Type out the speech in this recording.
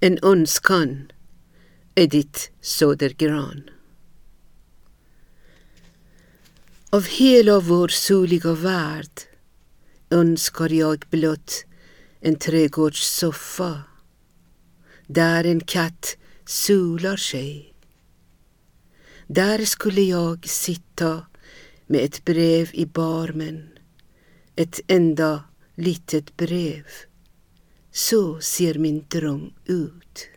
En önskan, Edith Södergran. Av hela vår soliga värld önskar jag blott en trädgårdssoffa där en katt solar sig. Där skulle jag sitta med ett brev i barmen, ett enda litet brev. Så ser min dröm ut.